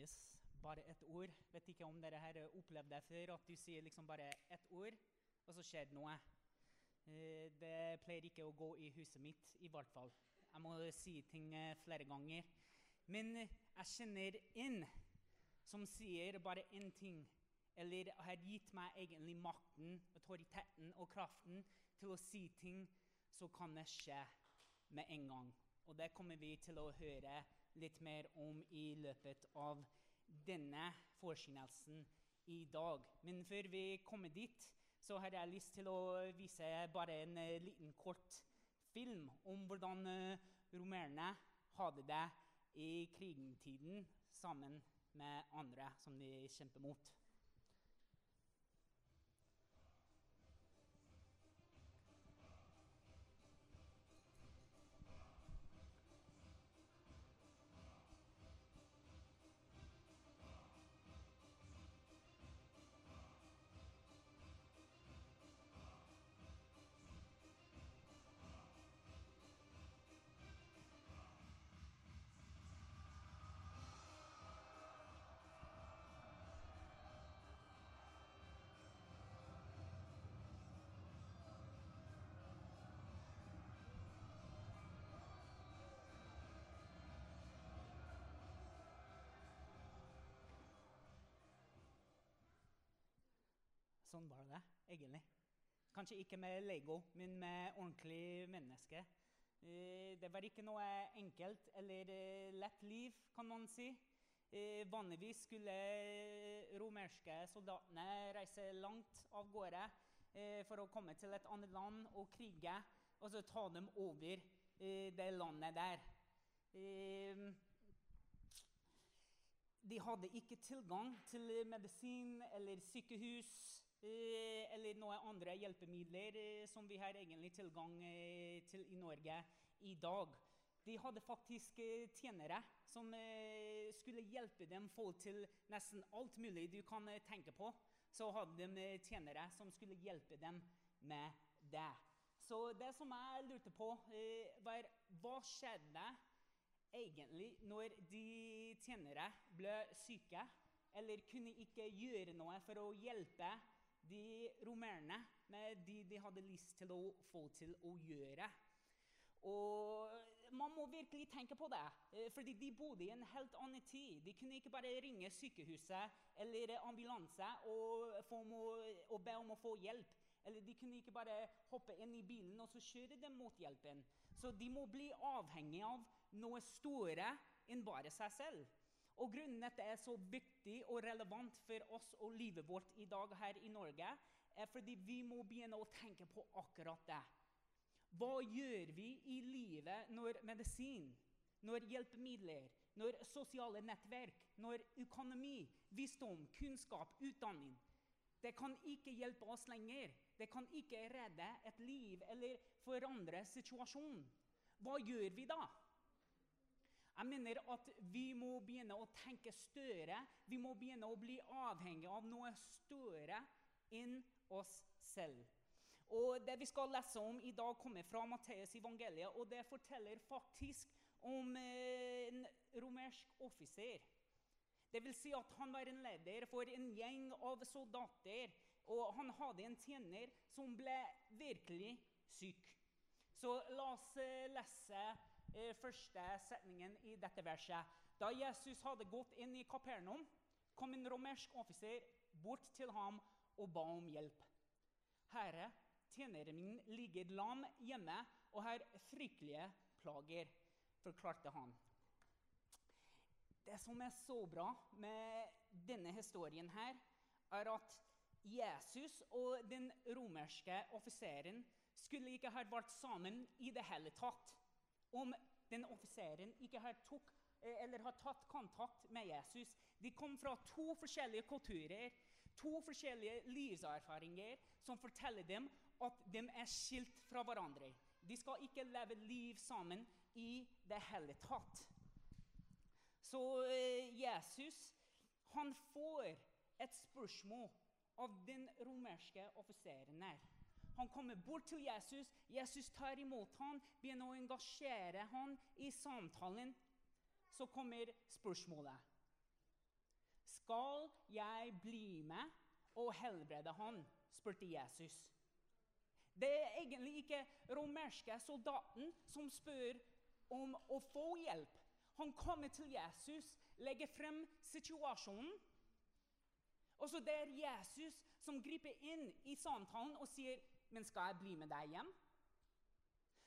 Yes, bare ett ord. Vet ikke om dere har opplevd det før, at du sier liksom bare ett ord, og så skjer det noe. Eh, Det pleier ikke å gå i huset mitt, i hvert fall. Jeg må si ting eh, flere ganger. Men jeg kjenner en som sier bare én ting, eller har gitt meg egentlig makten, autoriteten og kraften til å si ting, så kan det skje med en gang. Og det kommer vi til å høre litt mer om i løpet av denne forkynnelsen i dag. Men før vi kommer dit, så har jeg lyst til å vise bare en eh, liten kort film om hvordan eh, romerne hadde det i krigtiden sammen med andre som de kjemper mot. Sånn var det egentlig. Kanskje ikke med Lego, men med ordentlig menneske. Eh, Det var ikke noe enkelt eller eh, lett liv, kan man si. Eh, Vanligvis skulle romerske soldatene reise langt av gårde for å komme til et annet land og krige, og så ta dem over det landet der. De hadde ikke tilgang til medisin eller sykehus eh, eller noen andre hjelpemidler eh, som vi har egentlig tilgang eh, til i Norge i dag. De hadde faktisk eh, tjenere som eh, skulle hjelpe dem få til nesten alt mulig du kan eh, tenke på. Så hadde de eh, tjenere som skulle hjelpe dem med det. Så det som jeg lurte på, eh, var hva skjedde egentlig når de tjenere ble syke, eller kunne ikke gjøre noe for å hjelpe de romerne med de de hadde lyst til å få til å gjøre. Og man må virkelig tenke på det, eh, fordi de bodde i en helt annen tid. De kunne ikke bare ringe sykehuset eller ambulanse og, må, og be om å få hjelp. Eller de kunne ikke bare hoppe inn i bilen og så kjøre dem mot hjelpen. Så de må bli avhengig av noe større enn bare seg selv. Og grunnen til at det er så viktig og relevant for oss og livet vårt i dag her i Norge, er fordi vi må begynne å tenke på akkurat det. Hva gjør vi i livet når medisin, når hjelpemidler, når sosiale nettverk, når økonomi, visdom, kunnskap, utdanning Det kan ikke hjelpe oss lenger. Det kan ikke redde et liv eller forandre situasjonen. Hva gjør vi da? Jeg mener at vi må begynne å tenke større. Vi må begynne å bli avhengig av noe større enn oss selv. Og Det vi skal lese om i dag, kommer fra Matteus evangeliet, og det forteller faktisk om eh, en romersk offiser. Det vil si at han var en leder for en gjeng av soldater, og han hadde en tjener som ble virkelig syk. Så la oss eh, lese første setningen i dette verset. Da Jesus hadde gått inn i Kapernaum, kom en romersk offiser bort til ham og ba om hjelp. Herre, tjeneren min ligger lam hjemme og har fryktelige plager, forklarte han. Det som er så bra med denne historien, her, er at Jesus og den romerske offiseren skulle ikke ha vært sammen i det hele tatt om den offiseren ikke har, tok, eh, har tatt kontakt med Jesus. De kom fra to forskjellige kulturer, to forskjellige livserfaringer, som forteller dem at de er skilt fra hverandre. De skal ikke leve liv sammen i det hele tatt. Så eh, Jesus han får et spørsmål av den romerske offiseren her. Han kommer bort til Jesus, Jesus tar imot ham, begynner å engasjere ham i samtalen. Så kommer spørsmålet. Skal jeg bli med og helbrede han? spurte Jesus. Det er egentlig ikke romerske soldaten som spør om å få hjelp. Han kommer til Jesus, legger frem situasjonen. Og så det er Jesus som griper inn i samtalen og sier, 'Men skal jeg bli med deg hjem?'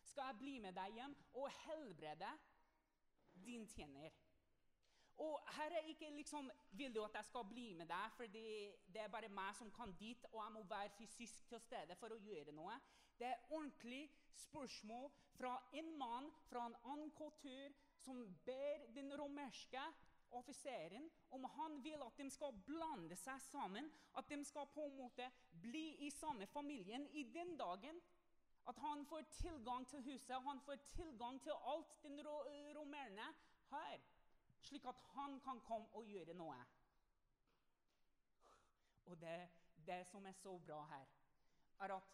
Skal jeg bli med deg hjem og helbrede din tjener? Og her er ikke liksom 'Vil du at jeg skal bli med deg?' For det er bare meg som kan dit, og jeg må være fysisk til stede for å gjøre noe. Det er ordentlig spørsmål fra en mann fra en annen kultur som ber den romerske offiseren om han vil at de skal blande seg sammen, at de skal på en måte bli i samme familien i den dagen. At han får tilgang til huset, han får tilgang til alt den romerne har. Slik at han kan komme og gjøre noe. Og det, det som er så bra her, er at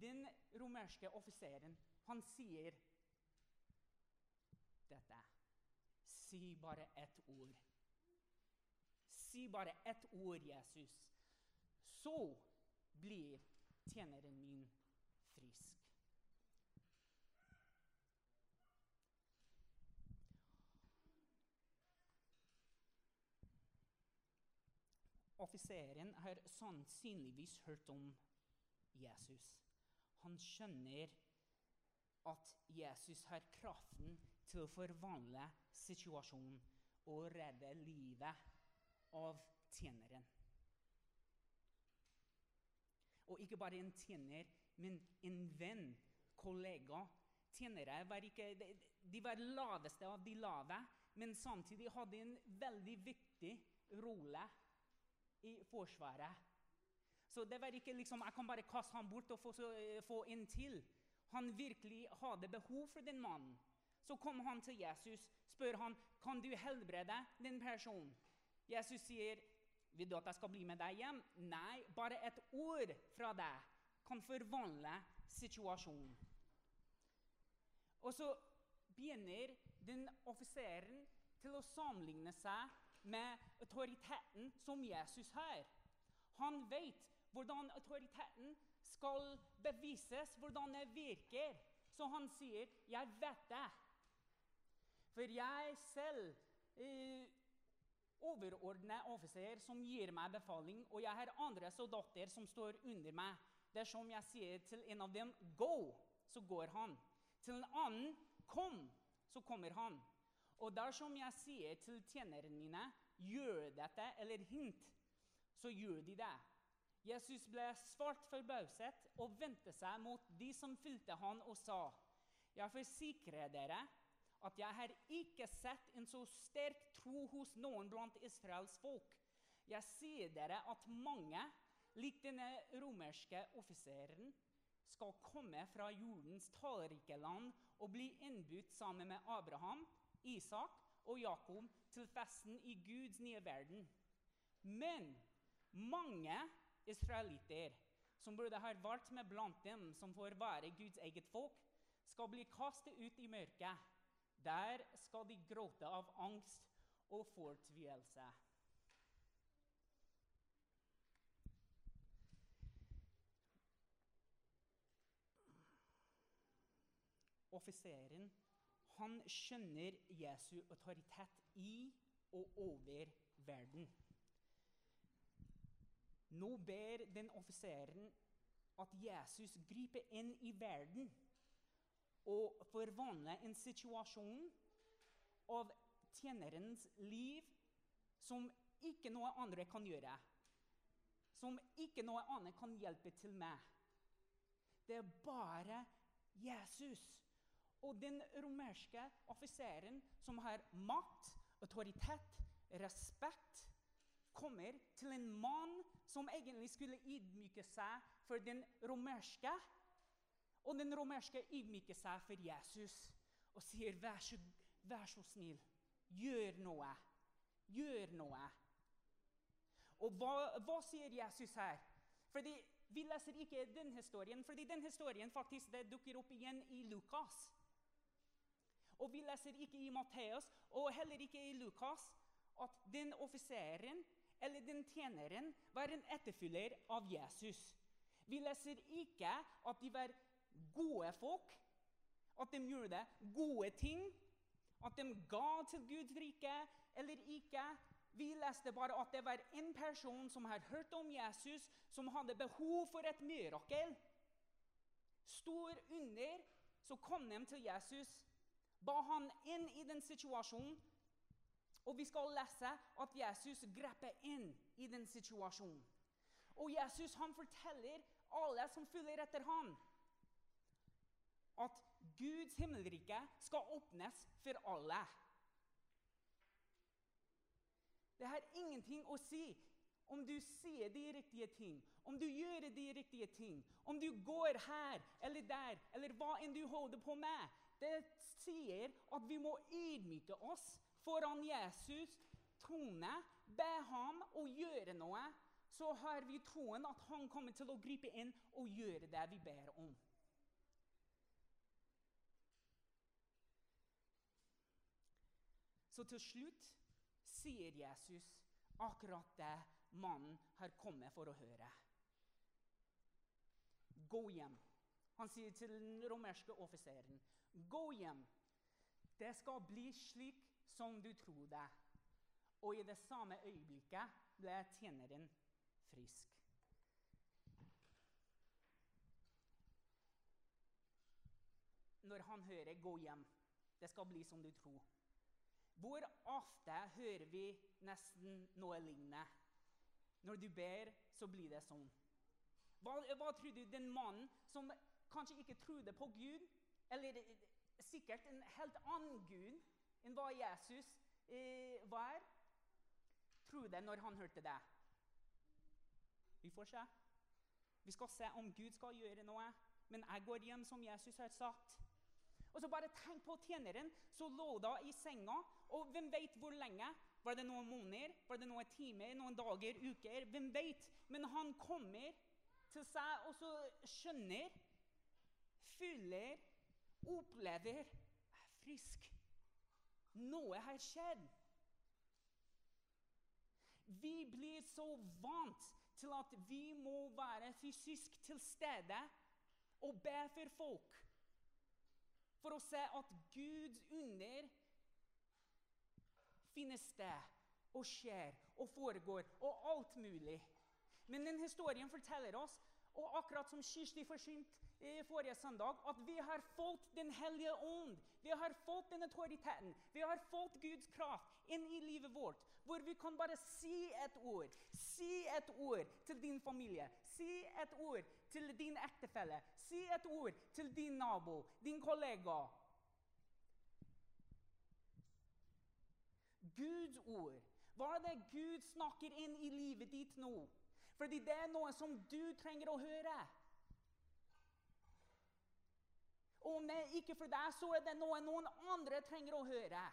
den romerske offiseren, han sier dette. Si bare ett ord. Si bare ett ord, Jesus. Så blir tjeneren min frisk. Offiseren har sannsynligvis hørt om Jesus. Han skjønner at Jesus har kraften til å forvandle situasjonen og redde livet av tjeneren. Og ikke bare en tjener, men en venn, kollega. Tjenere var ikke, de var laveste av de lave, men samtidig hadde en veldig viktig rolle i Forsvaret. Så det var ikke liksom, jeg kan bare kaste ham bort og få, få en til. Han virkelig hadde behov for den mannen. Så kom han til Jesus, spør han, kan du helbrede den personen. Jesus sier, 'Vil du at jeg skal bli med deg hjem?' Nei, bare et ord fra deg kan forvandle situasjonen. Og så begynner den offiseren til å sammenligne seg med autoriteten som Jesus har. Han vet hvordan autoriteten skal bevises, hvordan det virker. Så han sier, 'Jeg vet det'. For jeg selv eh, overordnet offiser som gir meg befaling, og jeg har andre soldater som står under meg. Dersom jeg sier til en av dem 'gå', så går han. Til en annen 'kom', så kommer han. Og dersom jeg sier til tjenerne mine 'gjør dette', eller 'hint', så gjør de det. Jesus ble svart forbauset og vendte seg mot de som fulgte han og sa, 'Jeg forsikrer dere' at jeg har ikke sett en så sterk tro hos noen blant Israels folk. Jeg sier dere at mange, lik denne romerske offiseren, skal komme fra jordens tallrike land og bli innbudt sammen med Abraham, Isak og Jakob til festen i Guds nye verden. Men mange israelitter, som burde ha vært med blant dem som får være Guds eget folk, skal bli kastet ut i mørket der skal de gråte av angst og fortvilelse. Offiseren han skjønner Jesu autoritet i og over verden. Nå ber den offiseren at Jesus griper inn i verden å forvandle en situasjon av tjenerens liv som ikke noe andre kan gjøre. Som ikke noe annet kan hjelpe til med. Det er bare Jesus. Og den romerske offiseren som har makt, autoritet, respekt, kommer til en mann som egentlig skulle ydmyke seg for den romerske og den romerske ydmyker seg for Jesus og sier, vær så, vær så snill, gjør noe. Gjør noe. Og hva, hva sier Jesus her? Fordi Vi leser ikke den historien, fordi den historien faktisk dukker opp igjen i Lukas. Og vi leser ikke i Matteus og heller ikke i Lukas at den offiseren eller den tjeneren var en etterfølger av Jesus. Vi leser ikke at de var gode folk, at de gjorde gode ting, at de ga til Guds rike eller ikke. Vi leste bare at det var en person som hadde hørt om Jesus, som hadde behov for et mirakel. Stor under, så kom de til Jesus, ba han inn i den situasjonen. Og vi skal lese at Jesus grep inn i den situasjonen. Og Jesus han forteller alle som følger etter ham, at Guds himmelrike skal åpnes for alle. Det har ingenting å si om du sier de riktige ting, om du gjør de riktige ting, om du går her eller der, eller hva enn du holder på med. Det sier at vi må ydmyke oss foran Jesus, trone, be ham å gjøre noe. Så har vi troen at han kommer til å gripe inn og gjøre det vi ber om. Så til slutt sier Jesus akkurat det mannen har kommet for å høre. Gå hjem. Han sier til den romerske offiseren, gå hjem. Det skal bli slik som du tror det. Og i det samme øyeblikket ble tjeneren frisk. Når han hører 'gå hjem', det skal bli som du tror. Hvor ofte hører vi nesten noe lignende? Når du ber, så blir det sånn. Hva, hva tror du den mannen som kanskje ikke trodde på Gud, eller sikkert en helt annen Gud enn hva Jesus eh, var, trodde når han hørte det? Vi får se. Vi skal se om Gud skal gjøre noe. Men jeg går hjem som Jesus har sagt. Og så bare tenk på tjeneren som lå da i senga. Og hvem vet hvor lenge? Var det noen måneder? Var det noen timer? Noen dager? Uker? Hvem vet? Men han kommer til seg og så skjønner, føler, opplever er frisk. Noe har skjedd. Vi blir så vant til at vi må være fysisk til stede og be for folk for å se at Guds under finner sted og skjer og foregår og alt mulig. Men den historien forteller oss, og akkurat som Kirsti forsynte i forrige søndag, at vi har fått Den hellige ånd. Vi har fått den autoriteten. Vi har fått Guds kraft inn i livet vårt. Hvor vi kan bare si et ord. Si et ord til din familie. Si et ord til din ektefelle. Si et ord til din nabo, din kollega. Guds ord. Hva er det Gud snakker inn i livet ditt nå? Fordi det er noe som du trenger å høre. Og om det ikke for deg, så er det noe noen andre trenger å høre.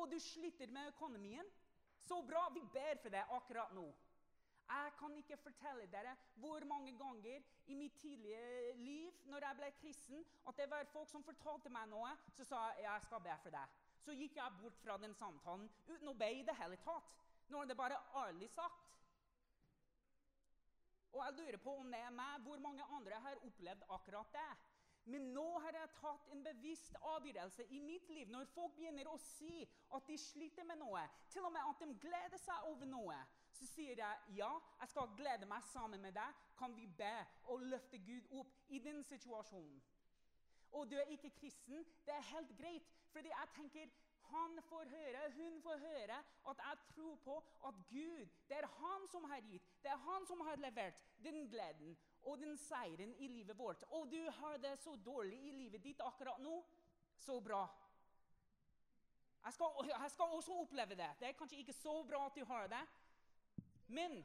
Og du sliter med økonomien. Så bra, vi ber for deg akkurat nå. Jeg kan ikke fortelle dere hvor mange ganger i mitt tidlige liv når jeg ble kristen, at det var folk som fortalte meg noe, så sa jeg jeg skal be for deg. Så gikk jeg bort fra den samtalen uten å be i det hele tatt. Når det bare ærlig sagt. Og jeg lurer på om det er meg, hvor mange andre har opplevd akkurat det. Men nå har jeg tatt en bevisst avgjørelse i mitt liv. Når folk begynner å si at de sliter med noe, til og med at de gleder seg over noe, så sier jeg ja, jeg skal glede meg sammen med deg. Kan vi be og løfte Gud opp i din situasjon? Og du er ikke kristen, det er helt greit. Fordi jeg tenker han får høre, hun får høre at jeg tror på at Gud Det er han som har gitt, det er han som har levert den gleden og den seieren i livet vårt. Og du har det så dårlig i livet ditt akkurat nå. Så bra. Jeg skal, jeg skal også oppleve det. Det er kanskje ikke så bra at du har det. Men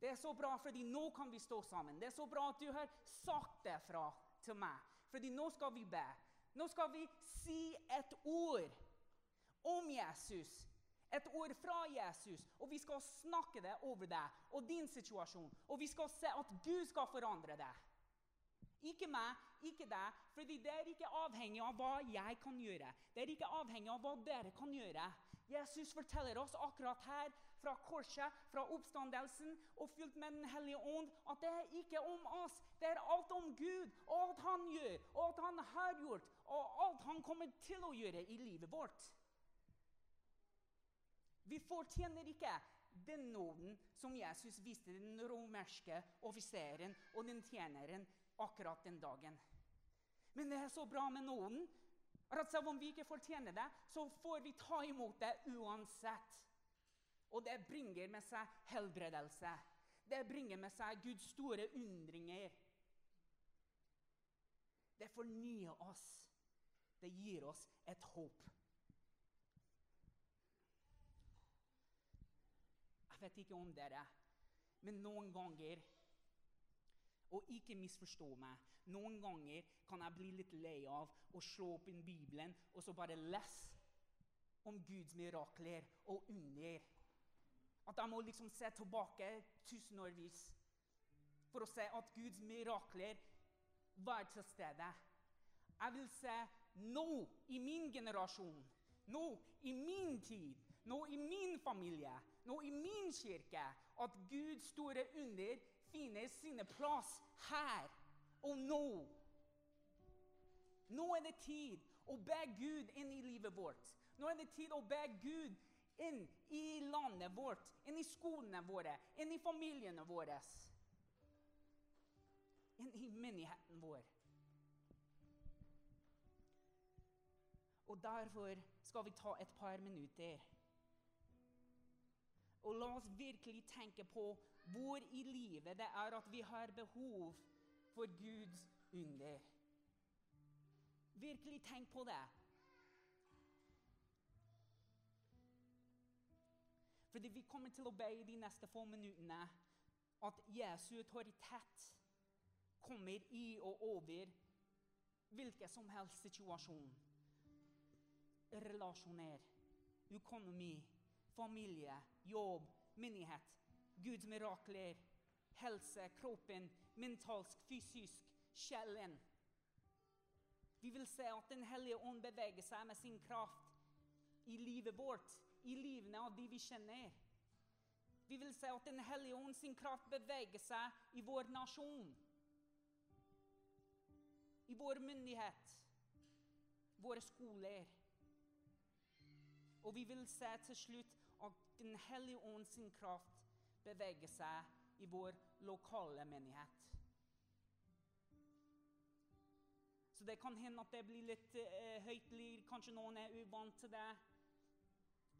det er så bra, fordi nå kan vi stå sammen. Det er så bra at du har sagt det fra til meg. Fordi nå skal vi be. Nå skal vi si et ord om Jesus. Et ord fra Jesus. Og vi skal snakke det over deg og din situasjon. Og vi skal se at Gud skal forandre deg. Ikke meg, ikke deg, fordi det er ikke avhengig av hva jeg kan gjøre. Det er ikke avhengig av hva dere kan gjøre. Jesus forteller oss akkurat her fra korset, fra oppstandelsen og fylt med Den hellige ånd, at det er ikke om oss. Det er alt om Gud, og alt han gjør, og alt han har gjort, og alt han kommer til å gjøre i livet vårt. Vi fortjener ikke den nåden som Jesus viste den romerske offiseren og den tjeneren akkurat den dagen. Men det er så bra med nåden at selv om vi ikke fortjener det, så får vi ta imot det uansett. Og det bringer med seg helbredelse. Det bringer med seg Guds store undringer. Det fornyer oss. Det gir oss et håp. Jeg vet ikke om dere, men noen ganger Og ikke misforstå meg. Noen ganger kan jeg bli litt lei av å slå opp inn Bibelen og så bare lese om Guds mirakler og under. At jeg må liksom se tilbake tusenårvis for å se at Guds mirakler var til stede. Jeg vil se nå, i min generasjon, nå, i min tid, nå, i min familie, nå, i min kirke, at Guds store under finner sin plass her og nå. Nå er det tid å be Gud inn i livet vårt. Nå er det tid å be Gud inn i landet vårt, inn i skolene våre, inn i familiene våre. Inn i menigheten vår. Og derfor skal vi ta et par minutter. Og la oss virkelig tenke på hvor i livet det er at vi har behov for Guds under. Virkelig tenk på det. Fordi vi kommer til å be de neste få minuttene at Jesu autoritet kommer i og over hvilken som helst situasjon. Relasjoner, økonomi, familie, jobb, menighet, Guds mirakler, helse, kroppen, mentalsk, fysisk, sjelen. Vi vil se at Den hellige ånd beveger seg med sin kraft i livet vårt, i livene av de vi kjenner. Vi vil se at Den hellige ånd sin kraft beveger seg i vår nasjon. I vår myndighet, våre skoler. Og vi vil se til slutt at Den hellige ånd sin kraft beveger seg i vår lokale menighet. Så det kan hende at det blir litt uh, høytlig, kanskje noen er uvant til det.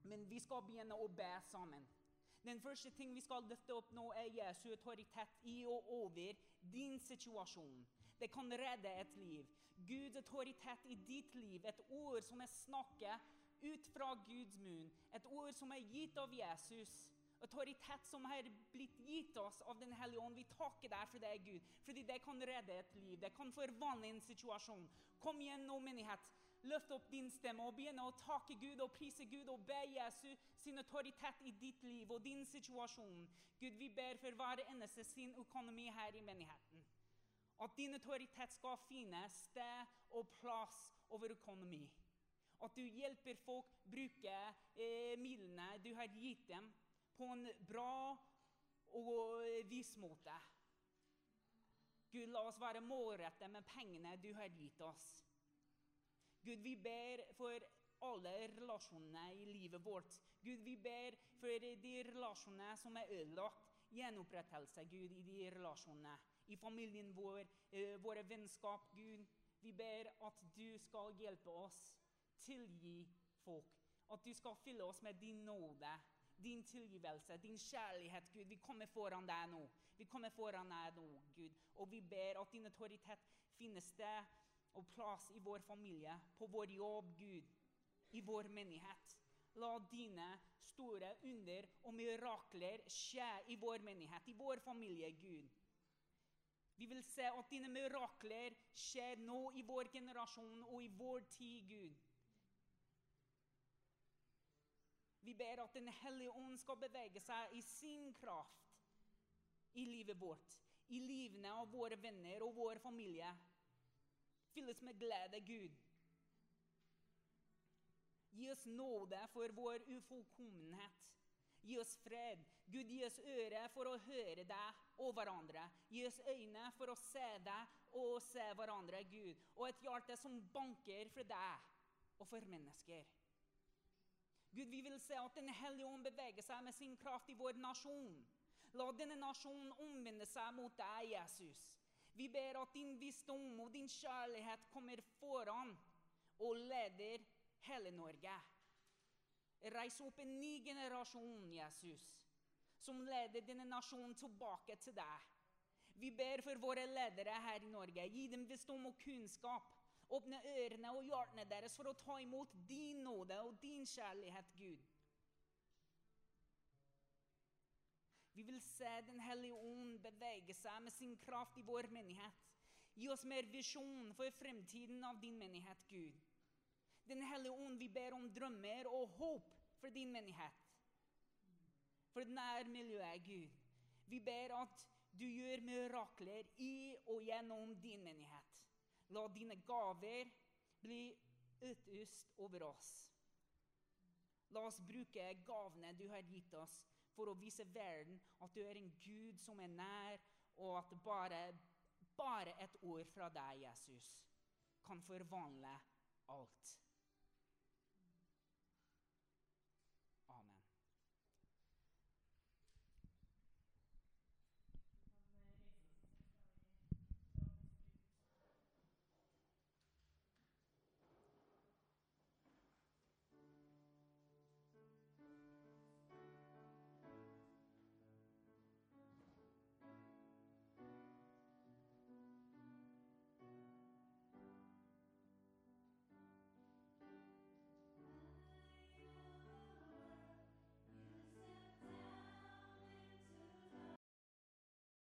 Men vi skal begynne å be sammen. Den første ting vi skal løfte opp nå, er Jesu autoritet i og over din situasjon. Det kan redde et liv. Guds autoritet i ditt liv, et ord som er snakket ut fra Guds munn, et ord som er gitt av Jesus autoritet som har blitt gitt oss av Den hellige ånd. Vi takker deg for det, Gud, fordi det kan redde et liv. Det kan forvandle en situasjon. Kom igjen nå, menighet. Løft opp din stemme og begynn å takke Gud og prise Gud og be Jesu sin autoritet i ditt liv og din situasjon. Gud, vi ber for hver eneste sin økonomi her i menigheten. At din autoritet skal finne sted og plass over økonomi. At du hjelper folk bruke eh, midlene du har gitt dem, på en bra og vis måte. Gud, la oss være målrettet med pengene du har gitt oss. Gud, vi ber for alle relasjonene i livet vårt. Gud, vi ber for de relasjonene som er ødelagt. Gjenopprettelse, Gud, i de relasjonene. I familien vår, eh, våre vennskap, Gud. Vi ber at du skal hjelpe oss, tilgi folk. At du skal fylle oss med din nåde din tilgivelse, din kjærlighet, Gud. Vi kommer foran deg nå. Vi kommer foran deg nå, Gud. Og vi ber at din autoritet finner sted og plass i vår familie, på vår jobb, Gud, i vår menighet. La dine store under og mirakler skje i vår menighet, i vår familie, Gud. Vi vil se at dine mirakler skjer nå i vår generasjon og i vår tid, Gud. Vi ber at Den hellige ånd skal bevege seg i sin kraft i livet vårt, i livene av våre venner og vår familie. Fylles med glede, Gud. Gi oss nåde for vår ufullkommenhet. Gi oss fred. Gud, gi oss øre for å høre deg og hverandre. Gi oss øyne for å se deg og se hverandre, Gud. Og et hjerte som banker for deg og for mennesker. Gud, vi vil se at Den hellige ånd beveger seg med sin kraft i vår nasjon. La denne nasjonen omvende seg mot deg, Jesus. Vi ber at din visdom og din kjærlighet kommer foran og leder hele Norge. Reis opp en ny generasjon, Jesus, som leder denne nasjonen tilbake til deg. Vi ber for våre ledere her i Norge. Gi dem visdom og kunnskap. Åpne ørene og hjertene deres for å ta imot din nåde og din kjærlighet, Gud. Vi vil se Den hellige ånd bevege seg med sin kraft i vår menighet. Gi oss mer visjon for fremtiden av din menighet, Gud. Den hellige ånd, vi ber om drømmer og håp for din menighet. For nærmiljøet, Gud. Vi ber at du gjør mirakler i og gjennom din menighet. La dine gaver bli utøst over oss. La oss bruke gavene du har gitt oss, for å vise verden at du er en Gud som er nær, og at bare, bare et ord fra deg, Jesus, kan forvandle alt.